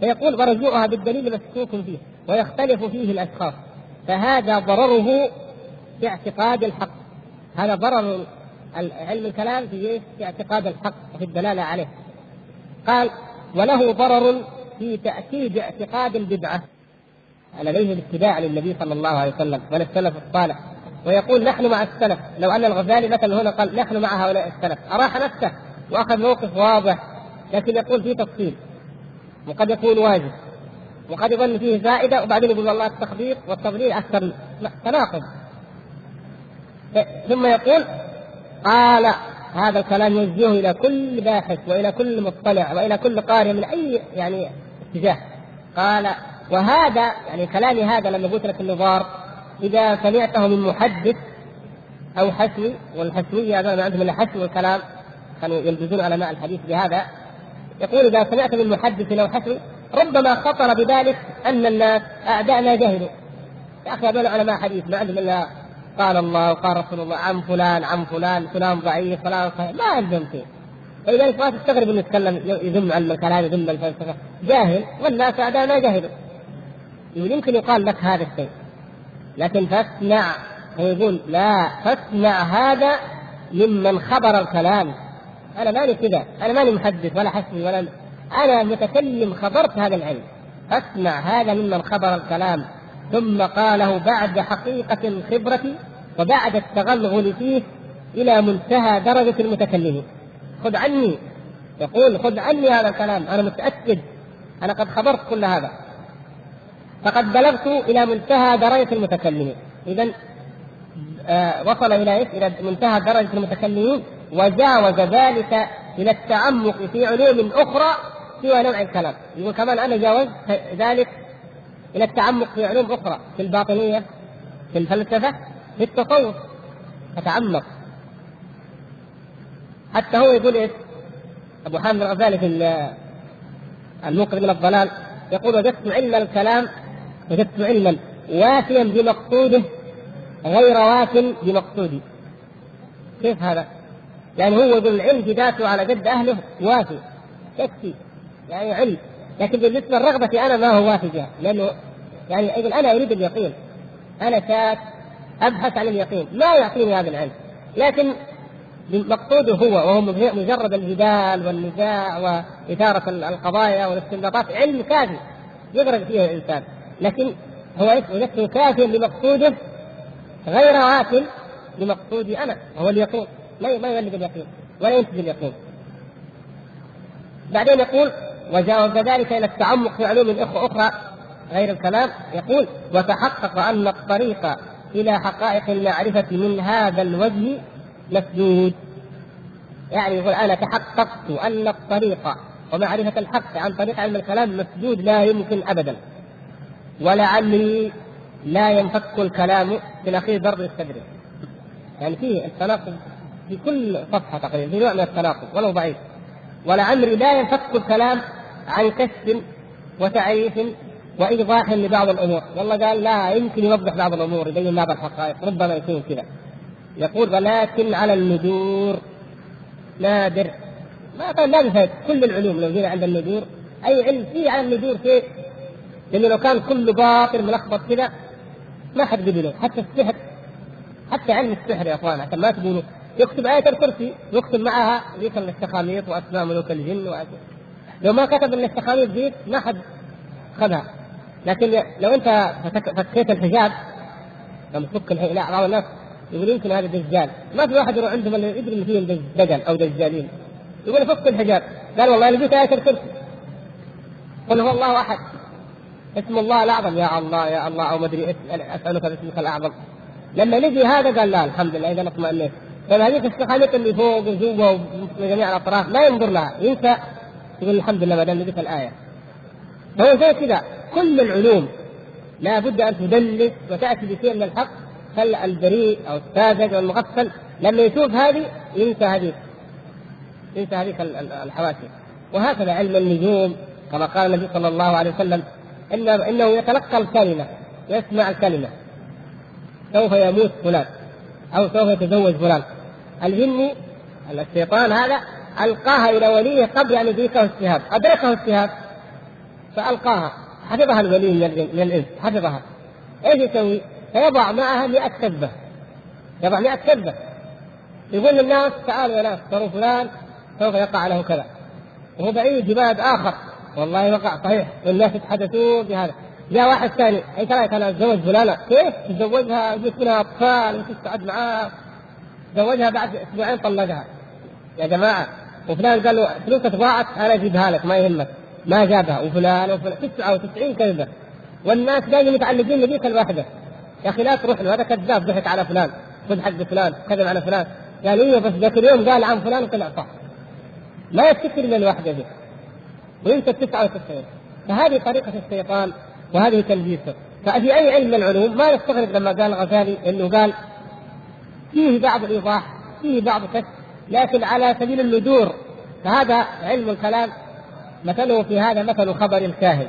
فيقول ورجوعها بالدليل مشكوك فيه ويختلف فيه الأشخاص. فهذا ضرره في اعتقاد الحق. هذا ضرر علم الكلام في في اعتقاد الحق وفي الدلالة عليه. قال وله ضرر في تأكيد اعتقاد البدعة. لديه الاتباع للنبي صلى الله عليه وسلم وللسلف الصالح. ويقول نحن مع السلف. لو أن الغزالي مثلا هنا قال نحن مع هؤلاء السلف. أراح نفسه وأخذ موقف واضح. لكن يقول فيه تفصيل. وقد يكون واجب. وقد يظن فيه زائدة وبعدين يقول والله التخبيط والتضليل أكثر تناقض ثم يقول قال هذا الكلام يوجهه إلى كل باحث وإلى كل مطلع وإلى كل قارئ من أي يعني اتجاه. قال وهذا يعني كلامي هذا لما قلت لك النظار إذا سمعته من محدث أو حسوي والحسويه هذا عندهم الحسو والكلام كانوا يلبسون علماء الحديث بهذا يقول إذا سمعت من محدث أو حسن ربما خطر بذلك أن الناس أعداءنا جهلوا. يا أخي هذول علماء حديث ما عندهم إلا قال الله وقال رسول الله عن فلان عن فلان فلان ضعيف فلان صحيح. ما يلزم فيه فلذلك ما تستغرب إنه يتكلم يذم علم الكلام يذم الفلسفة. جاهل والناس اعداء لا جاهل يمكن يقال لك هذا الشيء. لكن فاسمع هو يقول لا فاسمع هذا ممن خبر الكلام. أنا ماني كذا أنا ماني محدث ولا حسبي ولا أنا متكلم خبرت هذا العلم فاسمع هذا ممن خبر الكلام ثم قاله بعد حقيقة الخبرة وبعد التغلغل فيه إلى منتهى درجة المتكلمين خذ عني يقول خذ عني هذا الكلام أنا متأكد أنا قد خبرت كل هذا. فقد بلغت إلى منتهى درجة المتكلمين إذا آه وصل إلى إيش؟ إلى منتهى درجة المتكلمين. وجاوز ذلك إلى التعمق في علوم أخرى سوى نوع الكلام يقول كمان أنا جاوزت ذلك إلى التعمق في علوم أخرى في الباطنية في الفلسفة في التصوف أتعمق حتى هو يقول إيش؟ أبو حامد الغزالي في الموقظ من الضلال يقول وجدت علم الكلام وجدت علما وافيا بمقصوده غير واف بمقصودي كيف هذا؟ يعني هو يقول العلم في ذاته على قد أهله وافي يكفي يعني علم. لكن بالنسبة لرغبتي أنا ما هو وافي بها. لأنه يعني يقول أنا أريد اليقين. أنا شاك أبحث عن اليقين. ما يعطيني هذا العلم. لكن مقصوده هو وهو مجرد الجدال والنزاع وإثارة القضايا والاستنباطات. علم كافي. يغرق فيه الإنسان. لكن هو نفسه كافيا لمقصوده غير واكل لمقصودي أنا وهو اليقين. ما ما يولد اليقين ولا ينتج اليقين. بعدين يقول وجاوز ذلك إلى التعمق في علوم أخرى غير الكلام. يقول وتحقق أن الطريق إلى حقائق المعرفة من هذا الوجه مسدود. يعني يقول أنا تحققت أن الطريق ومعرفة الحق عن طريق علم الكلام مسدود لا يمكن ابدا. ولعلي لا ينفك الكلام في الأخير ضرب الصدر. يعني فيه التناقض في كل صفحة تقريبا في نوع من التناقض ولو ضعيف. ولعمري لا ينفك الكلام عن كشف وتعريف وإيضاح لبعض الأمور. والله قال لا يمكن يوضح بعض الأمور يبين بعض الحقائق ربما يكون كذا. يقول ولكن على الندور نادر. ما قال بفائدة كل العلوم لو جينا عند الندور أي علم فيه على الندور شيء؟ لأنه لو كان كله باطل ملخبط كذا ما حد قبله حتى السحر حتى علم السحر يا إخوان عشان ما تقولوا يكتب آية الكرسي يكتب معها ذيك الاستخاميط وأسماء ملوك الجن وأسماء. لو ما كتب الاستخاميط ذيك ما حد خذها لكن لو أنت فكيت الحجاب لما تفك لا بعض الناس يقول يمكن هذا دجال. ما في واحد يروح عندهم اللي يدري ان فيهم دجل أو دجالين. يقول فك الحجاب. قال والله لقيت آية الكرسي. قل هو الله أحد. اسم الله الأعظم. يا الله يا الله أو ما أدري أسألك باسمك الأعظم. لما لقي هذا قال لا الحمد لله إذا اطمئنيت. طيب هذيك السخانات اللي فوق وجوا وفي جميع الأطراف ما ينظر لها. ينسى. يقول الحمد لله ما دام لقيت الآية. فهو زي كذا. كل العلوم لا بد أن تدلس وتأتي بشيء من الحق. خل البريء أو الساذج أو المغفل. لما يشوف هذه ينسى هذه. ينسى هذيك الحواسب. وهكذا علم النجوم كما قال النبي صلى الله عليه وسلم. إنه يتلقى الكلمة يسمع الكلمة. سوف يموت فلان. أو سوف يتزوج فلان. الجني الشيطان هذا ألقاها إلى وليه قبل أن يدركه السهاب أدركه السهاب فألقاها. حفظها الولي من الإنس. حفظها. إيش يسوي؟ فيضع معها 100 كذبة. يضع 100 كذبة. يقول للناس تعالوا يا ناس ترى فلان سوف يقع له كذا. وهو بعيد ببلد آخر. والله وقع صحيح. والناس يتحدثون بهذا جاء واحد ثاني إيش رايك أنا اتزوج فلانه كيف؟ تزوجها جبت منها أطفال وتقعد معاه. تزوجها بعد أسبوعين طلقها. يا جماعة وفلان قال له فلوسك ضاعت أنا أجيبها لك ما يهمك. ما جابها. وفلان وفلان. 99 كذبة. والناس دائما متعلقين بذيك الواحدة. يا أخي لا تروح له هذا كذاب ضحك على فلان خذ حق فلان كذب على فلان. قال أيوه بس ذاك اليوم قال عن فلان وطلع صح. ما يفتكر إلا الواحدة ذي ال 99 فهذه طريقة الشيطان. وهذه تلبيسه ففي أي علم من العلوم ما نستغرب لما قال الغزالي إنه قال فيه بعض الإيضاح فيه بعض كشف لكن على سبيل الندور فهذا علم الكلام مثله في هذا مثل خبر الكاهن.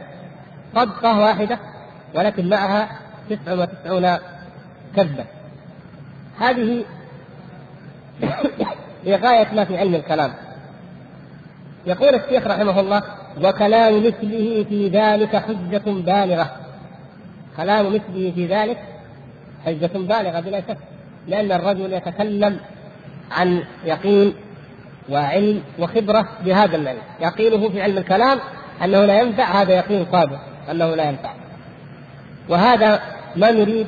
صدقة واحدة ولكن معها تسع وتسعون كذبة. هذه لغاية ما في علم الكلام. يقول الشيخ رحمه الله وكلام مثله في ذلك حجة بالغة. كلام مثله في ذلك حجة بالغة بلا شك لأن الرجل يتكلم عن يقين وعلم وخبرة بهذا العلم يقينه في علم الكلام أنه لا ينفع هذا يقين صادق أنه لا ينفع. وهذا ما نريد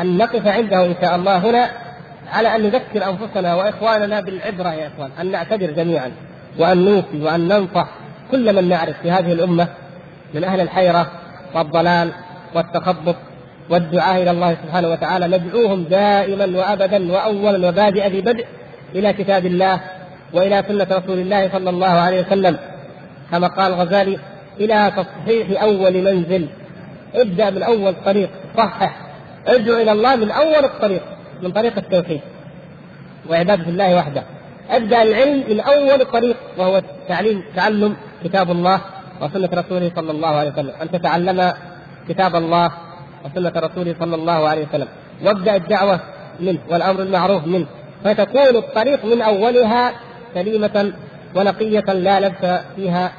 أن نقف عنده إن شاء الله هنا على أن نذكر أنفسنا وإخواننا بالعبرة يا إخوان أن نعتبر جميعا وأن نوصي وأن ننصح كل من نعرف في هذه الأمة من أهل الحيرة والضلال والتخبط والدعاء إلى الله سبحانه وتعالى ندعوهم دائما وأبدا وأولا وبادئ ببدء إلى كتاب الله وإلى سنة رسول الله صلى الله عليه وسلم. كما قال الغزالي إلى تصحيح أول منزل. ابدأ من أول طريق صحح. ادعو إلى الله من أول الطريق من طريق التوحيد. وعبادة الله وحده. ابدأ العلم من أول طريق وهو تعليم تعلم كتاب الله وسنة رسوله صلى الله عليه وسلم. أن تتعلم كتاب الله وسنة رسوله صلى الله عليه وسلم. وابدأ الدعوة منه والأمر المعروف منه. فتكون الطريق من أولها سليمه ونقية لا لبس فيها